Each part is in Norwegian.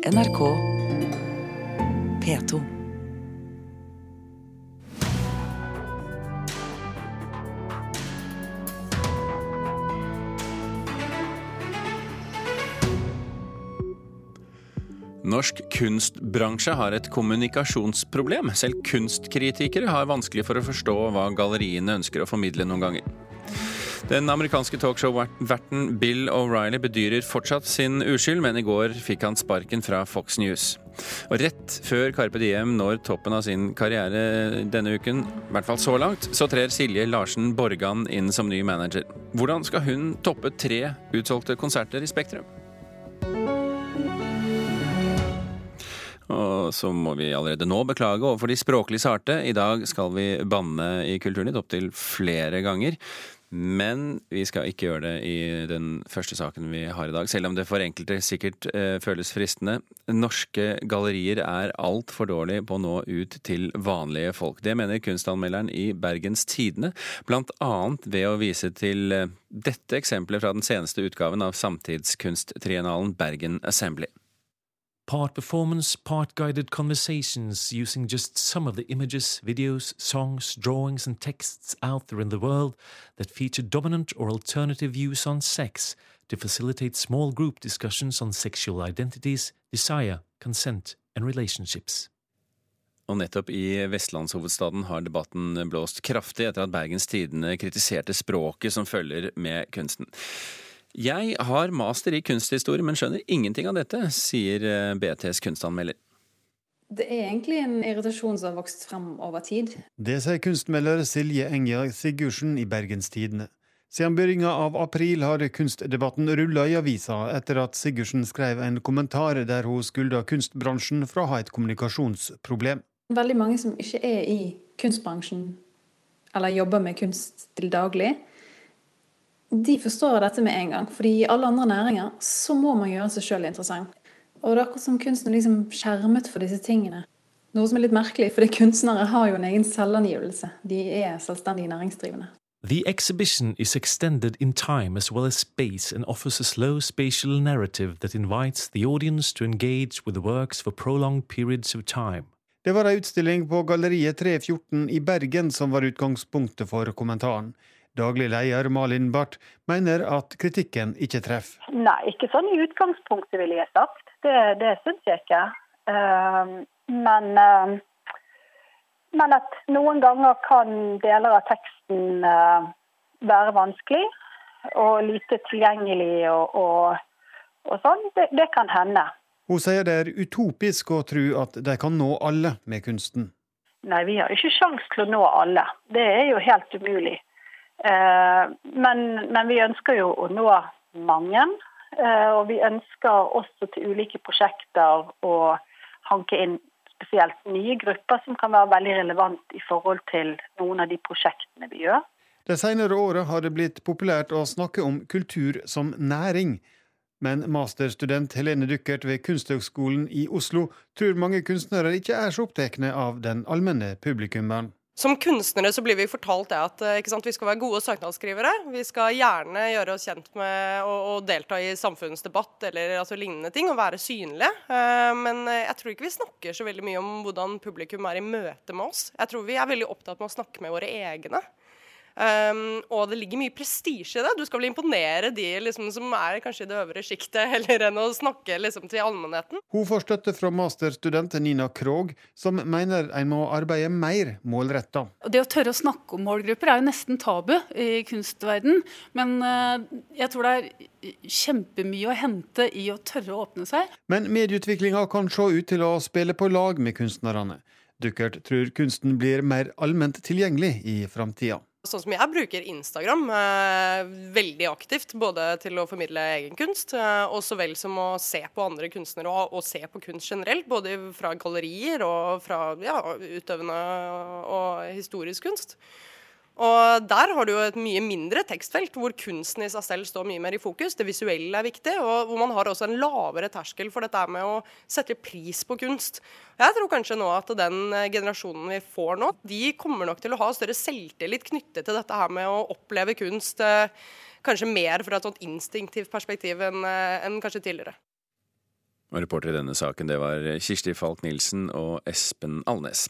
NRK P2. Norsk kunstbransje har et kommunikasjonsproblem. Selv kunstkritikere har vanskelig for å forstå hva galleriene ønsker å formidle noen ganger. Den amerikanske talkshow-verten Bill O'Reilly bedyrer fortsatt sin uskyld, men i går fikk han sparken fra Fox News. Og rett før Carpe Diem når toppen av sin karriere denne uken, i hvert fall så langt, så trer Silje Larsen Borgan inn som ny manager. Hvordan skal hun toppe tre utsolgte konserter i Spektrum? Og så må vi allerede nå beklage overfor de språklig sarte. I dag skal vi banne i Kulturnytt opptil flere ganger. Men vi skal ikke gjøre det i den første saken vi har i dag, selv om det for enkelte sikkert eh, føles fristende. Norske gallerier er altfor dårlige på å nå ut til vanlige folk. Det mener kunstanmelderen i Bergens Tidende, blant annet ved å vise til eh, dette eksempelet fra den seneste utgaven av samtidskunsttriennalen Bergen Assembly. Part performance, part guided conversations using just some of the images, videos, songs, drawings, and texts out there in the world that feature dominant or alternative views on sex to facilitate small group discussions on sexual identities, desire, consent, and relationships. Og nettopp i vestlandshovedstaden har debatten blåst kraftig etter at Bergens Tidende kritiserte språket som følger med kunsten. Jeg har master i kunsthistorie, men skjønner ingenting av dette, sier eh, BTs kunstanmelder. Det er egentlig en irritasjon som har vokst frem over tid. Det sier kunstmelder Silje Enger Sigurdsen i Bergenstidene. Siden begynnelsen av april har kunstdebatten rulla i avisa etter at Sigurdsen skrev en kommentar der hun skylda kunstbransjen for å ha et kommunikasjonsproblem. Veldig mange som ikke er i kunstbransjen, eller jobber med kunst til daglig, de forstår dette med en gang. fordi i alle andre næringer så må man gjøre seg sjøl interessant. Og det er akkurat som kunsten er liksom skjermet for disse tingene. Noe som er litt merkelig, for kunstnere har jo en egen selvangivelse. De er selvstendig næringsdrivende. The exhibition is extended in time as well as space and offers a slow spatial narrative that invites the audience to engage with the works for prolonged periods of time. Det var ei utstilling på Galleriet 314 i Bergen som var utgangspunktet for kommentaren. Daglig leder Malin Barth mener at kritikken ikke treffer. Nei, ikke sånn i utgangspunktet, ville jeg sagt. Det, det syns jeg ikke. Uh, men, uh, men, at noen ganger kan deler av teksten uh, være vanskelig og lite tilgjengelig og, og, og sånn, det, det kan hende. Hun sier det er utopisk å tro at de kan nå alle med kunsten. Nei, vi har ikke sjanse til å nå alle. Det er jo helt umulig. Eh, men, men, vi ønsker jo å nå mange. Eh, og vi ønsker også til ulike prosjekter å hanke inn spesielt nye grupper som kan være veldig relevant i forhold til noen av de prosjektene vi gjør. De senere åra har det blitt populært å snakke om kultur som næring. Men masterstudent Helene Duckert ved Kunsthøgskolen i Oslo tror mange kunstnere ikke er så opptatt av den allmenne publikummeren. Som kunstnere så blir vi fortalt det at eh, sant, vi skal være gode søknadsskrivere. Vi skal gjerne gjøre oss kjent med å, delta i samfunnsdebatt eller altså, lignende ting, og være synlige. Uh, men eh, jeg tror ikke vi snakker så veldig mye om hvordan publikum er i møte med oss. Jeg tror vi er veldig opptatt med å snakke med våre egne. Um, og det ligger mye prestisje i det. Du skal vel imponere de liksom, som er kanskje i det øvre sjiktet, heller enn å snakke liksom, til allmennheten. Hun får støtte fra masterstudent Nina Krogh, som mener en må arbeide mer målretta. Det å tørre å snakke om målgrupper er jo nesten tabu i kunstverden, men uh, jeg tror det er kjempemye å hente i å tørre å åpne seg. Men medieutviklinga kan se ut til å spille på lag med kunstnerne. Duckert tror kunsten blir mer allment tilgjengelig i framtida. Sånn som jeg bruker Instagram eh, veldig aktivt, både til å formidle egen kunst, eh, og så vel som å se på andre kunstnere og, og, se på kunst generelt. Både fra gallerier og fra ja, utøvende og historisk kunst. Og Der har du jo et mye mindre tekstfelt, hvor kunsten i seg selv står mye mer i fokus. Det visuelle er viktig, og hvor man har også en lavere terskel for dette med å sette pris på kunst. Jeg tror kanskje nå at den generasjonen vi får nå, de kommer nok til å ha større selvtillit knyttet til dette her med å oppleve kunst eh, kanskje mer fra et sånt instinktivt perspektiv enn, eh, enn kanskje tidligere. Og reporter i denne saken det var Kirsti Falk Nilsen og Espen Alnes.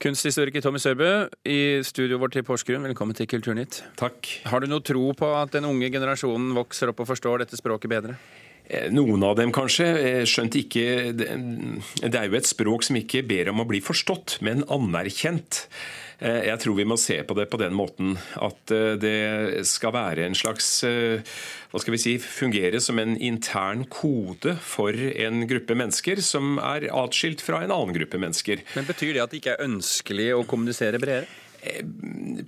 Kunsthistoriker Tommy Sørbø i studioet vårt i Porsgrunn, velkommen til Kulturnytt. Takk. Har du noe tro på at den unge generasjonen vokser opp og forstår dette språket bedre? Eh, noen av dem kanskje, eh, skjønt ikke Det er jo et språk som ikke ber om å bli forstått, men anerkjent. Eh, jeg tror vi må se på det på den måten at eh, det skal være en slags eh, hva skal vi si, fungere som en intern kode for en gruppe mennesker som er atskilt fra en annen gruppe mennesker. Men Betyr det at det ikke er ønskelig å kommunisere bredere?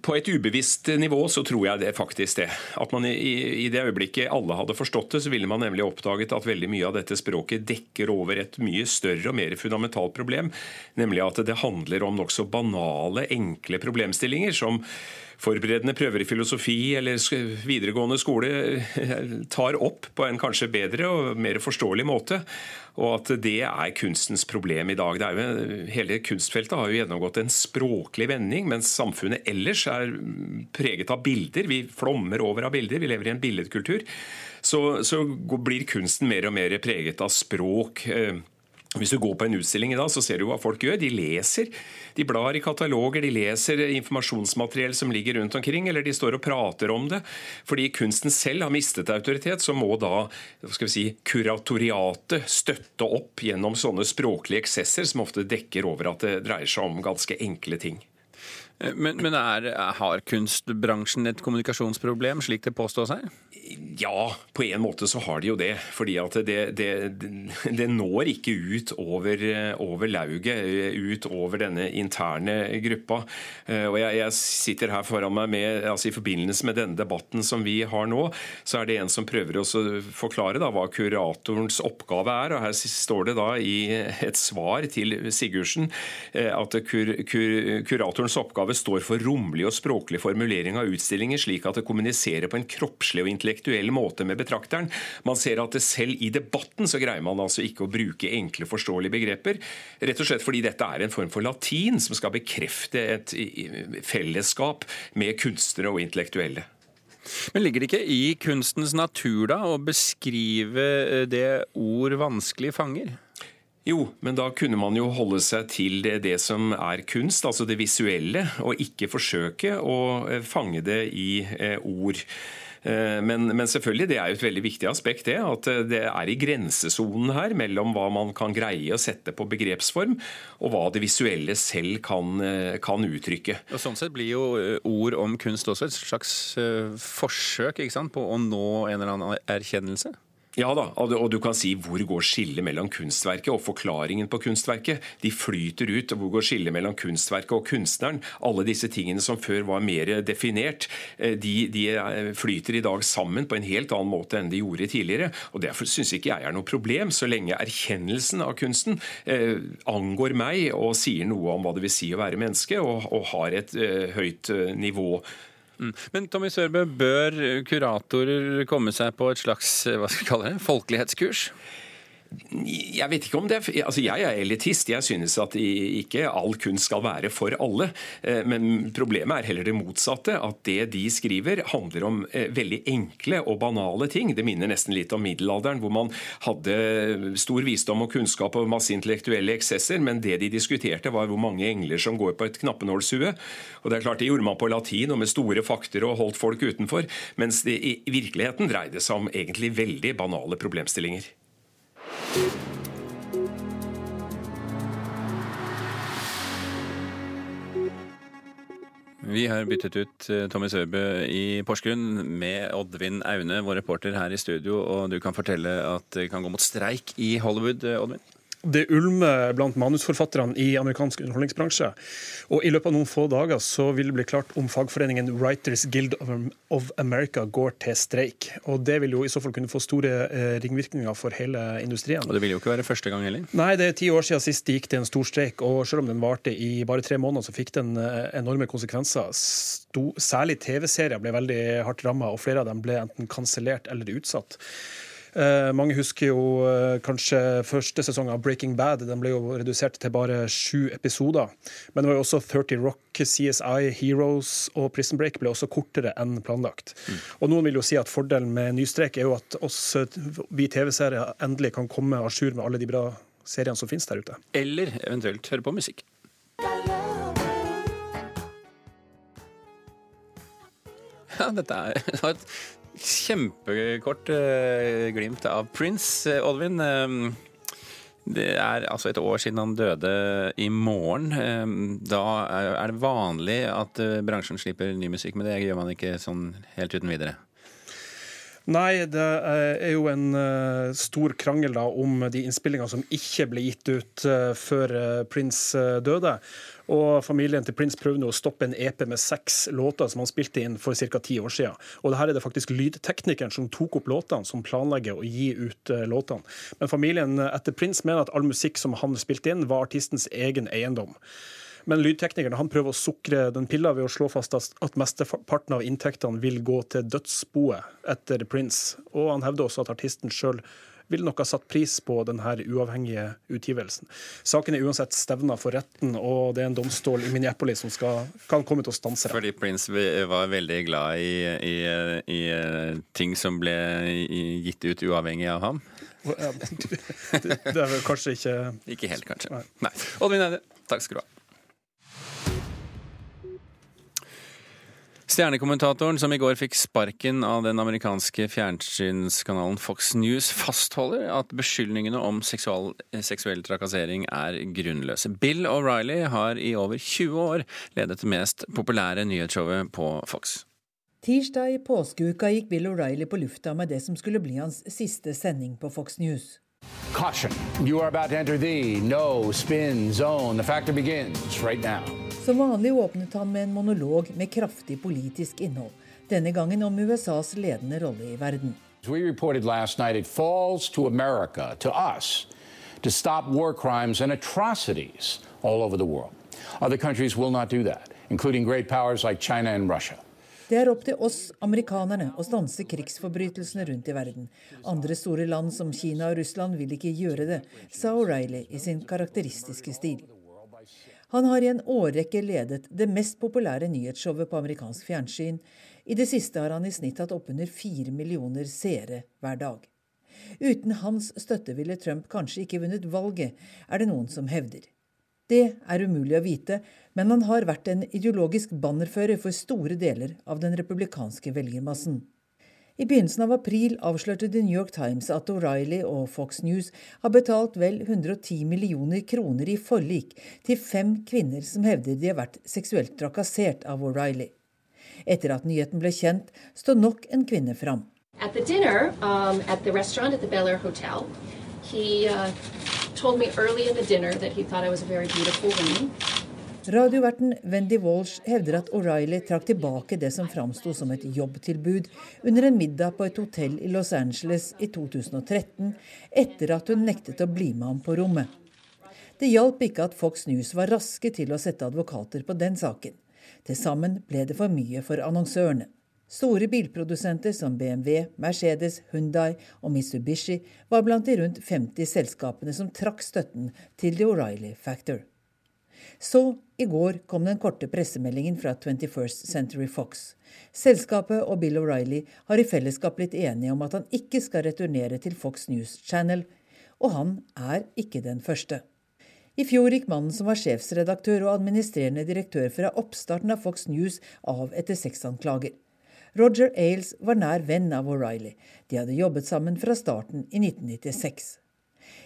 På et ubevisst nivå så tror jeg det faktisk det. At man i, det øyeblikket alle hadde forstått det, så ville man nemlig oppdaget at veldig mye av dette språket dekker over et mye større og mer fundamentalt problem. Nemlig at det handler om nokså banale, enkle problemstillinger som forberedende prøver i filosofi eller videregående skole tar opp på en kanskje bedre og mer forståelig måte. Og at det er kunstens problem i dag. Jo, hele kunstfeltet har jo gjennomgått en språklig vending, mens samfunnet ellers er preget av bilder. Vi flommer over av bilder, vi lever i en billedkultur. Så, så blir kunsten mer og mer preget av språk. Eh, hvis du går på en utstilling i dag, så ser du hva folk gjør. De leser. De blar i kataloger, de leser informasjonsmateriell som ligger rundt omkring, eller de står og prater om det. Fordi kunsten selv har mistet autoritet, så må da skal vi si, kuratoriatet støtte opp gjennom sånne språklige eksesser som ofte dekker over at det dreier seg om ganske enkle ting. Men, men er, har kunstbransjen et kommunikasjonsproblem, slik det påstås her? Ja, på en måte så har de jo det. fordi at det, det, det når ikke ut over, over, lauget, ut over denne interne gruppa. Eh, og jeg, jeg, sitter her foran meg med, altså I forbindelse med denne debatten som vi har nå, så er det en som prøver å forklare da, hva kuratorens oppgave er. og Her står det da i et svar til Sigurdsen eh, at kur, kur, kuratorens oppgave står for romlig og språklig formulering av utstillinger, slik at det kommuniserer på en kroppslig og intellektuell måte med betrakteren. Man ser at selv i debatten så greier man altså ikke å bruke enkle, forståelige begreper. Rett og slett fordi dette er en form for latin som skal bekrefte et fellesskap med kunstnere og intellektuelle. Men ligger det ikke i kunstens natur da å beskrive eh, det ord vanskelig fanger? Jo, men da kunne man jo holde seg til det, det, som er kunst, altså det visuelle, og ikke forsøke å eh, fange det i eh, ord. Eh, men, men, selvfølgelig, det er jo et veldig viktig aspekt, det. At det er i grensesonen her mellom hva man kan greie å sette på begrepsform, og hva det visuelle selv kan, kan uttrykke. Og Sånn sett blir jo ord om kunst også et slags forsøk på å nå en eller annen erkjennelse? Ja da, og du kan si hvor går skillet mellom kunstverket og forklaringen på kunstverket? De flyter ut. og Hvor går skillet mellom kunstverket og kunstneren? Alle disse tingene som før var mer definert, eh, de, de eh, flyter i dag sammen på en helt annen måte enn de gjorde tidligere. og Derfor syns ikke jeg er noe problem, så lenge erkjennelsen av kunsten eh, angår meg og sier noe om hva det vil si å være menneske, og, og har et eh, høyt eh, nivå. Mm. Men Tommy Sørbø, bør kuratorer komme seg på et slags hva skal vi kalle det, folkelighetskurs? Jeg vet ikke om det altså Jeg er elitist. Jeg synes at ikke all kunst skal være for alle. Eh, men problemet er heller det motsatte. At det de skriver, handler om eh, veldig enkle og banale ting. Det minner nesten litt om middelalderen, hvor man hadde stor visdom og kunnskap og masse intellektuelle eksesser, men det de diskuterte, var hvor mange engler som går på et knappenålshue. Og det er klart, Det gjorde man på latin og med store fakter og holdt folk utenfor. Mens det i virkeligheten dreide seg om egentlig veldig banale problemstillinger. Vi har byttet ut eh, Tommy Sørbø i Porsgrunn med Oddvin Aune, vår reporter her i studio. Og du kan fortelle at det kan gå mot streik i Hollywood, eh, Oddvin? Det ulmer blant manusforfatterne i amerikansk underholdningsbransje. Og I løpet av noen få dager så vil det bli klart om fagforeningen Writers Guild of America går til streik. Og Det vil jo i så fall kunne få store eh, ringvirkninger for hele industrien. Og Det vil jo ikke være første gang heller? Nei, det er ti år siden sist det gikk til en stor streik. Og selv om den varte i bare tre måneder, så fikk den eh, enorme konsekvenser. Særlig TV-serier ble veldig hardt ramma, og flere av dem ble enten kansellert eller utsatt. Eh, mange husker jo eh, kanskje første sesong av Breaking Bad. Den ble jo redusert til bare sju episoder. Men det var jo også 30 Rock, CSI, Heroes og Prison Break ble også kortere enn planlagt. Mm. Og Noen vil jo si at fordelen med nystrek er jo at oss, vi TV-seere endelig kan komme à jour med alle de bra seriene som finnes der ute. Eller eventuelt høre på musikk. Ja, dette er et kjempekort uh, glimt av Prince, uh, Olvin. Uh, det er altså et år siden han døde i morgen. Da er det vanlig at bransjen slipper ny musikk, men det gjør man ikke sånn helt uten videre. Nei, det er jo en stor krangel da om de innspillingene som ikke ble gitt ut før Prince døde. Og familien til Prince prøvde å stoppe en EP med seks låter som han spilte inn for ca. ti år siden. Og det her er det faktisk lydteknikeren som tok opp låtene, som planlegger å gi ut låtene. Men familien etter Prince mener at all musikk som han spilte inn, var artistens egen eiendom. Men lydteknikeren han prøver å sukre den pilla ved å slå fast at mesteparten av inntektene vil gå til dødsboet etter Prince. Og han hevder også at artisten sjøl ville nok ha satt pris på denne uavhengige utgivelsen. Saken er uansett stevna for retten, og det er en domstol i Minneapolis som skal, kan komme til å stanse det. Fordi Prince var veldig glad i, i, i ting som ble gitt ut uavhengig av ham? det, er vel kanskje ikke Ikke helt, kanskje. Nei. Oddvin Eide, takk skal du ha. Stjernekommentatoren som i går fikk sparken av den amerikanske fjernsynskanalen Fox News, fastholder at beskyldningene om seksual, seksuell trakassering er grunnløse. Bill O'Reilly har i over 20 år ledet det mest populære nyhetsshowet på Fox. Tirsdag i påskeuka gikk Bill O'Reilly på lufta med det som skulle bli hans siste sending på Fox News. Caution, you are about to enter the no spin zone. The factor begins right now. Som vanlig åpnet han med en monolog med kraftig politisk innhold. Denne gangen om USAs ledende rolle i verden. We reported last night it falls to America, to us, to stop war crimes and atrocities all over the world. Other countries will not do that, including great powers like China and Russia. Det er opp til oss amerikanerne å stanse krigsforbrytelsene rundt i verden. Andre store land som Kina og Russland vil ikke gjøre det, sa O'Reilly i sin karakteristiske stil. Han har i en årrekke ledet det mest populære nyhetsshowet på amerikansk fjernsyn. I det siste har han i snitt hatt oppunder fire millioner seere hver dag. Uten hans støtte ville Trump kanskje ikke vunnet valget, er det noen som hevder. Det er umulig å vite, men han har vært en ideologisk bannerfører for store deler av den republikanske velgermassen. I begynnelsen av april avslørte The New York Times at O'Reilly og Fox News har betalt vel 110 millioner kroner i forlik til fem kvinner som hevder de har vært seksuelt trakassert av O'Reilly. Etter at nyheten ble kjent, står nok en kvinne fram. At the dinner um, at Bel Air Hotel, he uh, told me early in the dinner that he thought I was a very beautiful woman. Radioverten Wendy Walsh hevder at O'Reilly trakk tilbake det som framsto som et jobbtilbud under en middag på et hotell i Los Angeles i 2013, etter at hun nektet å bli med ham på rommet. Det hjalp ikke at Fox News var raske til å sette advokater på den saken. Til sammen ble det for mye for annonsørene. Store bilprodusenter som BMW, Mercedes, Hundai og Mitsubishi var blant de rundt 50 selskapene som trakk støtten til The O'Reilly Factor. Så i går kom den korte pressemeldingen fra 21st Century Fox. Selskapet og Bill O'Reilly har i fellesskap blitt enige om at han ikke skal returnere til Fox News Channel, og han er ikke den første. I fjor gikk mannen som var sjefsredaktør og administrerende direktør fra oppstarten av Fox News av etter sexanklager. Roger Ailes var nær venn av O'Reilly. De hadde jobbet sammen fra starten i 1996.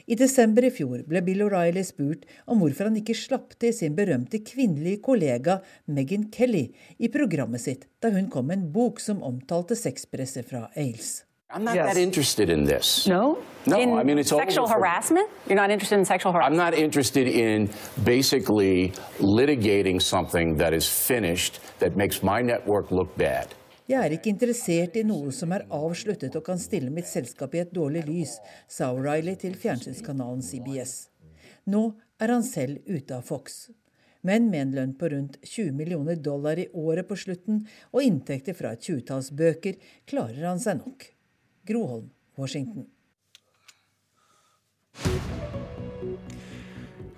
I desember i fjor ble Bill O'Reilly spurt om hvorfor han ikke slapp til sin berømte kvinnelige kollega Meghan Kelly i programmet sitt da hun kom med en bok som omtalte sexpresset fra Ailes. I'm not yes. that interested in this. No? No, in I mean it's sexual harassment? You're not interested in sexual harassment? I'm not interested in basically litigating something that is finished that makes my network look bad. Jeg er ikke interessert i noe som er avsluttet og kan stille mitt selskap i et dårlig lys, sa O'Reilly til fjernsynskanalen CBS. Nå er han selv ute av Fox. Men med en lønn på rundt 20 millioner dollar i året på slutten og inntekter fra et tjuetalls bøker, klarer han seg nok. Groholm, Washington.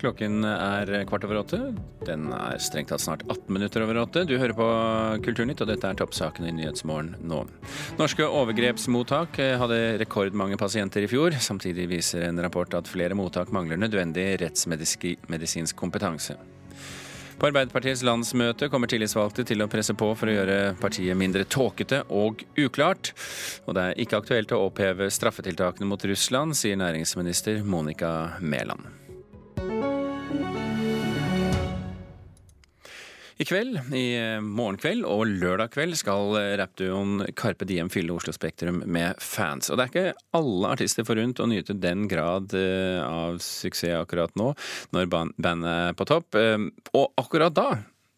Klokken er kvart over åtte. Den er strengt tatt snart 18 minutter over åtte. Du hører på Kulturnytt, og dette er toppsakene i Nyhetsmorgen nå. Norske overgrepsmottak hadde rekordmange pasienter i fjor. Samtidig viser en rapport at flere mottak mangler nødvendig rettsmedisinsk kompetanse. På Arbeiderpartiets landsmøte kommer tillitsvalgte til å presse på for å gjøre partiet mindre tåkete og uklart. Og det er ikke aktuelt å oppheve straffetiltakene mot Russland, sier næringsminister Monica Mæland. I kveld, i eh, morgenkveld og lørdag kveld skal eh, rappduoen Carpe Diem fylle Oslo Spektrum med fans. Og det er ikke alle artister forunt å nyte den grad eh, av suksess akkurat nå, når bandet er på topp. Og akkurat da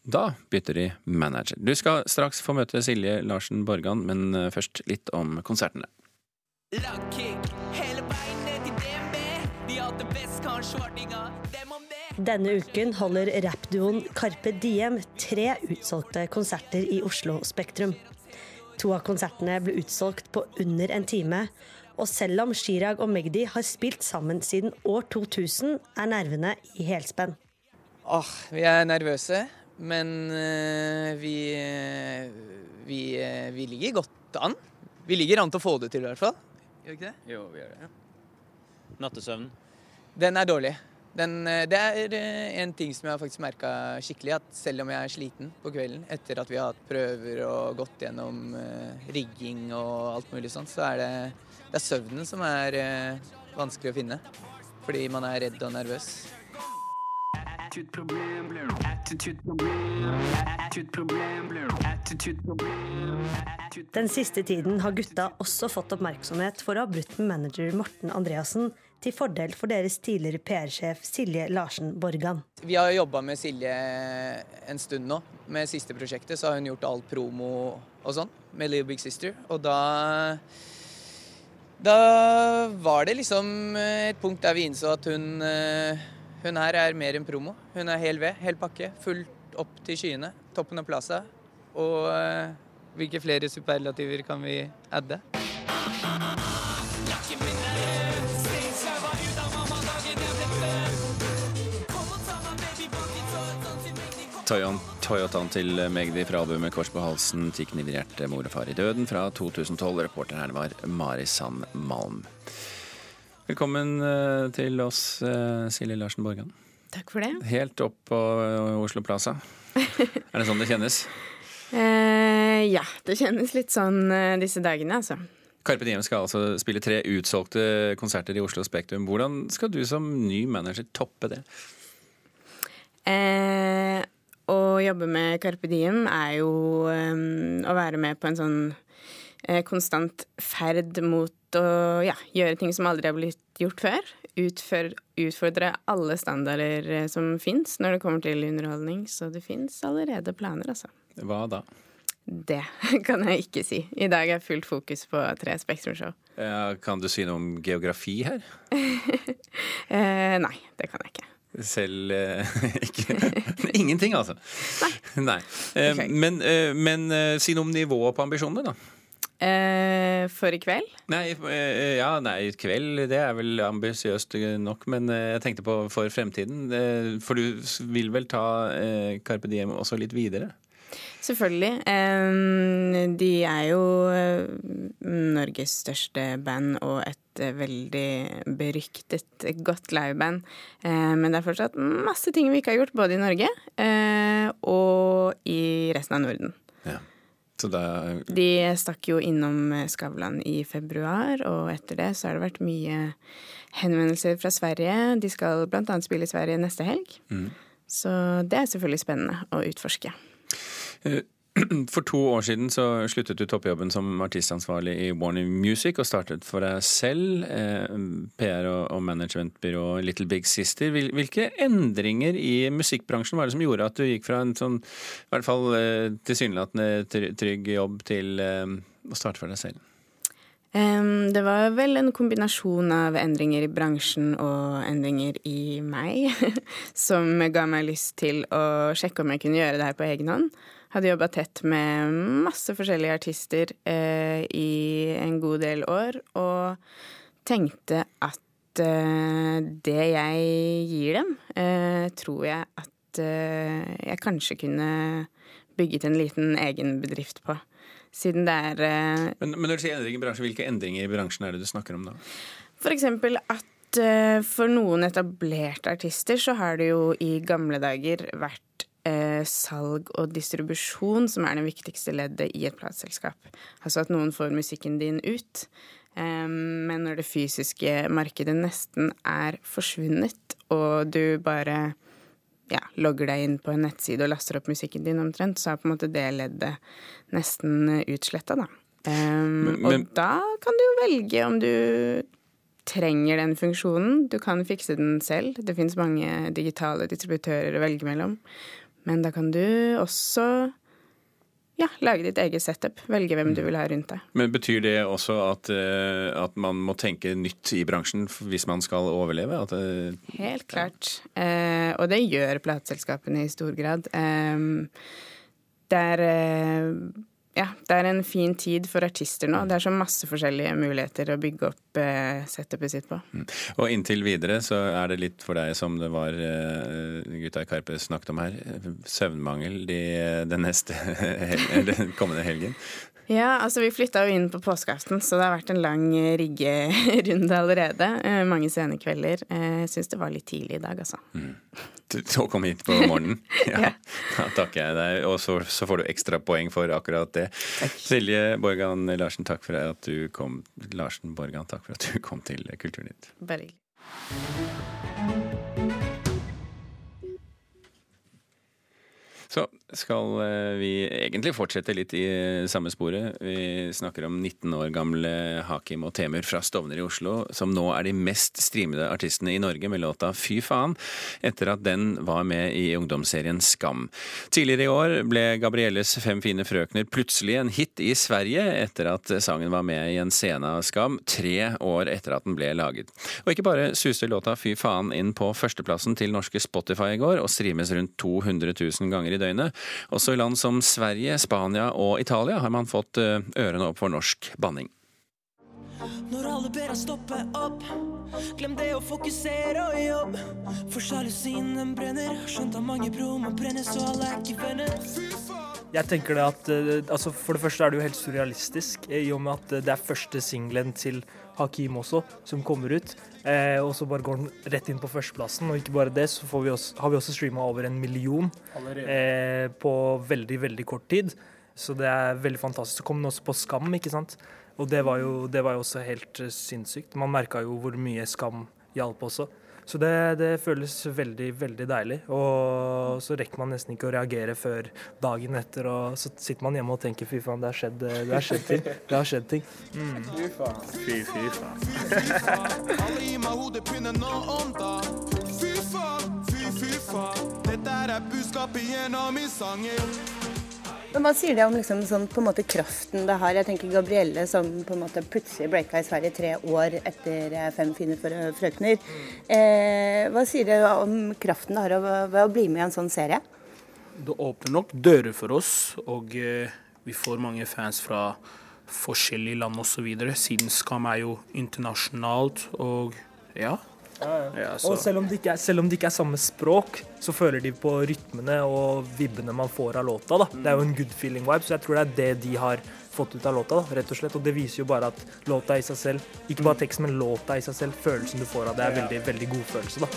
da bytter de manager. Du skal straks få møte Silje Larsen Borgan, men først litt om konsertene. Lagkick, hele veien ned til DNB. De hadde best, kanskje vartinga. Denne uken holder rappduoen Carpe Diem tre utsolgte konserter i Oslo Spektrum. To av konsertene ble utsolgt på under en time. Og selv om Chirag og Magdi har spilt sammen siden år 2000, er nervene i helspenn. Åh, vi er nervøse, men øh, vi, uh, vi, øh, vi, ligger godt an. Vi ligger an til å få det til, i hvert fall. Gjør vi ikke det? Jo, vi gjør det. Ja. Nattesøvnen? Den er dårlig. Den, eh, det er eh, en ting som jeg har faktisk merka skikkelig, at selv om jeg er sliten på kvelden etter at vi har hatt prøver og gått gjennom uh, rigging og alt mulig sånt, så er det, det er søvnen som er uh, vanskelig å finne. Fordi man er redd og nervøs. Den siste tiden har gutta også fått oppmerksomhet for å ha brutt med manager Morten Andreassen til fordel for deres tidligere PR-sjef Silje Larsen Borgan. Vi har jobba med Silje en stund nå. Med siste prosjektet så har hun gjort all promo og sånn med Little Big Sister. Og da Da var det liksom et punkt der vi innså at hun hun her er mer enn promo. Hun er hel ved, hel pakke. Fullt opp til skyene. Toppen av plaza. Og hvilke flere superlativer kan vi adde? Toyotaen til Magdi fra albumet 'Kors på halsen' tikk knivhjerte mor og far i døden fra 2012. Reporter her var Mari Sand Malm. Velkommen eh, til oss, eh, Silje Larsen Borgan. Takk for det. Helt opp på eh, Oslo Plaza. er det sånn det kjennes? eh, ja, det kjennes litt sånn disse dagene, altså. Carpe Diem skal altså spille tre utsolgte konserter i Oslo Spektrum. Hvordan skal du som ny manager toppe det? Eh, å jobbe med Carpe Diem er jo um, å være med på en sånn uh, konstant ferd mot å ja, gjøre ting som aldri har blitt gjort før. Utfør, utfordre alle standarder eh, som fins når det kommer til underholdning. Så det fins allerede planer, altså. Hva da? Det kan jeg ikke si. I dag er fullt fokus på tre Spektrum-show. Kan du si noe om geografi her? eh, nei, det kan jeg ikke. Selv eh, ikke Ingenting, altså. Nei. nei. Eh. Men, eh, men si noe om nivået på ambisjonene, da. For i kveld? Nei, ja, nei, kveld det er vel ambisiøst nok. Men jeg tenkte på for fremtiden. For du vil vel ta Carpe Diem også litt videre? Selvfølgelig. De er jo Norges største band og et veldig beryktet, godt liveband. Men det er fortsatt masse ting vi ikke har gjort, både i Norge og i resten av Norden. Ja. Er... De stakk jo innom Skavlan i februar, og etter det så har det vært mye henvendelser fra Sverige. De skal bl.a. spille i Sverige neste helg. Mm. Så det er selvfølgelig spennende å utforske. Eh, for to år siden så sluttet du toppjobben som artistansvarlig i Warner Music og startet for deg selv, eh, PR- og managementbyrå Little Big Sister. Hvilke endringer i musikkbransjen var det som gjorde at du gikk fra en sånn i hvert fall eh, tilsynelatende trygg jobb til å starte for deg selv? Det var vel en kombinasjon av endringer i bransjen og endringer i meg som ga meg lyst til å sjekke om jeg kunne gjøre det her på egen hånd. Hadde jobba tett med masse forskjellige artister eh, i en god del år, og tenkte at det jeg gir dem, tror jeg at jeg kanskje kunne bygget en liten egen bedrift på. Siden det er men, men, når du sier endring i bransjen, hvilke endringer i bransjen er det du snakker om da? For eksempel at for noen etablerte artister så har det jo i gamle dager vært eh, salg og distribusjon som er det viktigste leddet i et plateselskap. Altså at noen får musikken din ut. Eh, men når det fysiske markedet nesten er forsvunnet, og du bare ja, logger deg inn på en nettside og laster opp musikken din omtrent, så er på en måte det leddet nesten utsletta, da. Um, men, men, og da kan du jo velge om du trenger den funksjonen. Du kan fikse den selv. Det fins mange digitale distributører å velge mellom. Men da kan du også ja, lage ditt eget setup. Velge hvem du mm. vil ha rundt deg. Men Betyr det også at, eh, at man må tenke nytt i bransjen hvis man skal overleve? Det, eh, Helt klart. Eh, og det gjør plateselskapene i stor grad. Eh, det er eh, ja, det er en fin tid for artister nå. Det er så masse forskjellige muligheter å bygge opp eh, setupet sitt på. Mm. Og inntil videre så er det litt for deg som det var eh, gutta i Karpe snakket om her, søvnmangel de, den neste den kommende helgen. Ja, altså vi flytta jo inn på påskeaften, så det har vært en lang riggerunde allerede. Eh, mange sene kvelder. Jeg eh, syns det var litt tidlig i dag, altså. Mm. Å komme hit på morgenen? Ja. ja. Da takker jeg deg. Og så, så, får du ekstrapoeng for akkurat det. Takk. Silje Borgan Larsen, takk for at du kom Larsen Borgan, takk for at du kom til Kulturnytt. Bare hyggelig. Så skal eh, vi egentlig fortsette litt i samme sporet. Vi snakker om 19 år gamle Hakim og Temur fra Stovner i Oslo, som nå er de mest streamede artistene i Norge med låta Fy faen, etter at den var med i ungdomsserien Skam. Tidligere i år ble Gabrielles Fem fine frøkner plutselig en hit i Sverige, etter at sangen var med i en scene av Skam, tre år etter at den ble laget. Og ikke bare suste låta Fy faen inn på førsteplassen til norske Spotify i går, og streames rundt 200 000 ganger i døgnet. Også i land som Sverige, Spania og Italia har man fått eh, ørene opp for norsk banning. Når alle ber deg stoppe opp, glem det å fokusere og jobb. For sjalusien den brenner, skjønt av mange bro må brenne, så alle er ikke venner. Jeg tenker det at eh, altså For det første er det jo helt surrealistisk, i og med at det er første singelen til Hakim også, som kommer ut. Eh, og så bare går den rett inn på førsteplassen. Og ikke bare det, så vi også, har vi også streama over en million eh, på veldig, veldig kort tid. Så det er veldig fantastisk. Så kom den også på Skam, ikke sant. Og det var jo, det var jo også helt uh, sinnssykt. Man merka jo hvor mye Skam hjalp også. Så det, det, føles veldig, veldig deilig. Og så rekker man nesten ikke å reagere før dagen etter, og så sitter man hjemme og tenker fy faen, det har skjedd, det har skjedd ting. Det har skjedd ting. Mm. Fy faen. Fy, fy faen. Alle gir meg hodepine nå om dagen. Fy faen, fy, fy faen. Dette er budskapet gjennom i sangen. Men Hva sier det om liksom, sånn, på en måte kraften det har? Jeg tenker Gabrielle som på en måte plutselig breaka i Sverige tre år etter eh, Fem fine frøkner. Eh, hva sier det om kraften det har ved å bli med i en sånn serie? Det åpner nok dører for oss, og eh, vi får mange fans fra forskjellige land osv. Siden Skam er jo internasjonalt, og ja, ja, og selv om, er, selv om, det ikke er samme språk, så føler de på rytmene og vibbene man får av låta. Da. Det er jo en good feeling vibe, så jeg tror det er det de har fått ut av låta. Da, rett Og slett. Og det viser jo bare at låta i seg selv, ikke bare teksten, men låta i seg selv, følelsen du får av det, er veldig, veldig god følelse. da.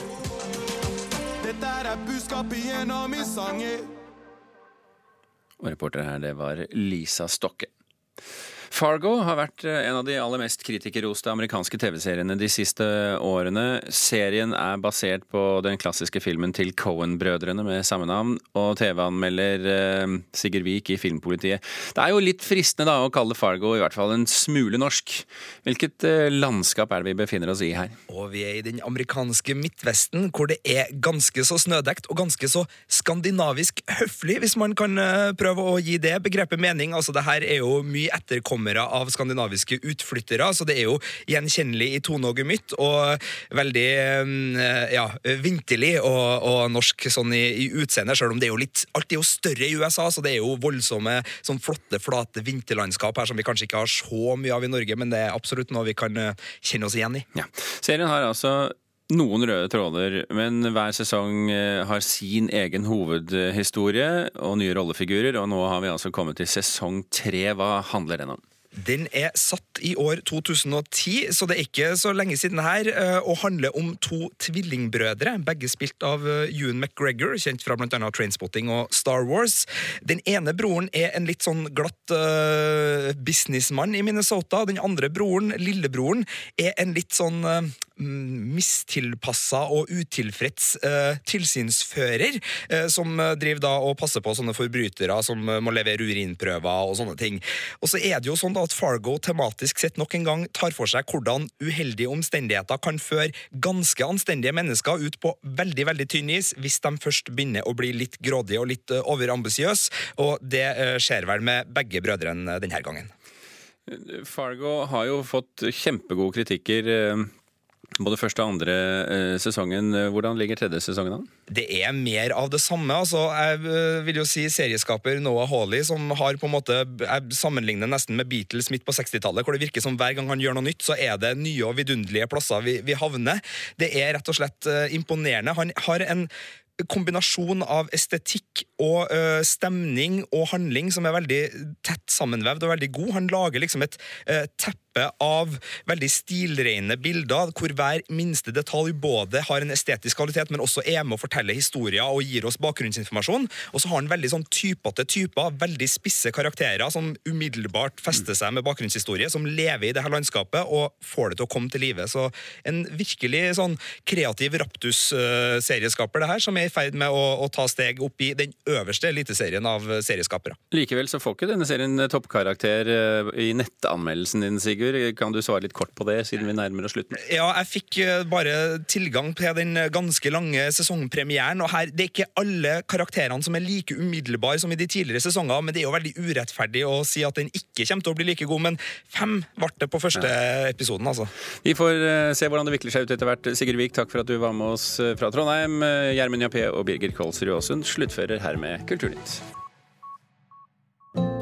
Dette er budskapet gjennom i sanger. Og reporter her, det var Lisa Stokke. Fargo har vært eh, en av de aller mest kritikerroste amerikanske TV-seriene de siste årene. Serien er basert på den klassiske filmen til Cohen-brødrene med samme navn, og TV-anmelder eh, Sigurd Vik i Filmpolitiet. Det er jo litt fristende da å kalle Fargo i hvert fall en smule norsk. Hvilket eh, landskap er det vi befinner oss i her? Og vi er i den amerikanske Midtvesten, hvor det er ganske så snødekt og ganske så skandinavisk høflig, hvis man kan prøve å gi det begrepet mening. Altså, det her er jo mye etterkommelse kamera av skandinaviske utflyttere, så det er jo gjenkjennelig i tone og gemytt, og veldig eh, ja, vinterlig og, og norsk sånn i, i utseende, selv om det er jo litt Alt er jo større i USA, så det er jo voldsomme, sånn flotte, flate vinterlandskap her som vi kanskje ikke har så mye av i Norge, men det er absolutt noe vi kan eh, kjenne oss igjen i. Ja. Serien har altså noen røde tråder, men hver sesong eh, har sin egen hovedhistorie og nye rollefigurer, og nå har vi altså kommet til sesong tre. Hva handler den om? Den er satt i år 2010, så det er ikke så lenge siden her, eh, og handler om to tvillingbrødre, begge spilt av eh, Ewan McGregor, kjent fra bl.a. Trainspotting og Star Wars. Den ene broren er en litt sånn glatt uh, businessmann i Minnesota. Den andre broren, lillebroren, er en litt sånn uh, mistilpassa og utilfreds uh, tilsynsfører, som driver da og passer på sånne forbrytere som må levere urinprøver og sånne ting. Og så er det jo sånn da at Fargo tematisk sett nok en gang tar for seg hvordan uheldige omstendigheter kan føre ganske anstendige mennesker ut på veldig veldig tynn is hvis de først begynner å bli litt grådige og litt overambisiøse, og det skjer vel med begge brødrene denne gangen. Fargo har jo fått kjempegode kritikker både første og andre eh, sesongen. Hvordan ligger tredje sesongen an? Det er mer av det samme. altså Jeg eh, vil jo si serieskaper Noah Hawley, som har på en måte Jeg sammenligner nesten med Beatles midt på 60-tallet, hvor det virker som hver gang han gjør noe nytt, så er det nye og vidunderlige plasser vi, vi havner. Det er rett og slett uh, imponerende. Han har en kombinasjon av estetikk og ø, stemning og handling som er veldig tett sammenvevd og veldig god. Han lager liksom et ø, teppe av veldig stilrene bilder, hvor hver minste detalj både har en estetisk kvalitet, men også er med å fortelle historier og gir oss bakgrunnsinformasjon. Og så har han veldig sånn typete typer, veldig spisse karakterer som umiddelbart fester seg med bakgrunnshistorie, som lever i det her landskapet og får det til å komme til live. Så en virkelig sånn kreativ Raptus-serieskaper, det her, som er i ferd med å, å ta steg opp i den øverste eliteserien av serieskapere. Likevel så får ikke denne serien toppkarakter eh, i nettanmeldelsen din, Sigurd. Kan du svare litt kort på det, siden vi nærmer oss slutten? Ja, jeg fikk eh, bare tilgang til den ganske lange sesongpremieren, og her, det er ikke alle karakterene som er like umiddelbare som i de tidligere sesonger, men det er jo veldig urettferdig å si at den ikke kommer til å bli like god, men fem ble det på første ja. episoden, altså. Vi får eh, se hvordan det vikler seg ut etter hvert. Sigurd Vik, takk for at du var med oss eh, fra Trondheim. Gjermund Jappé og Birger Kolsrud Aasund sluttfører hermed Kulturnytt.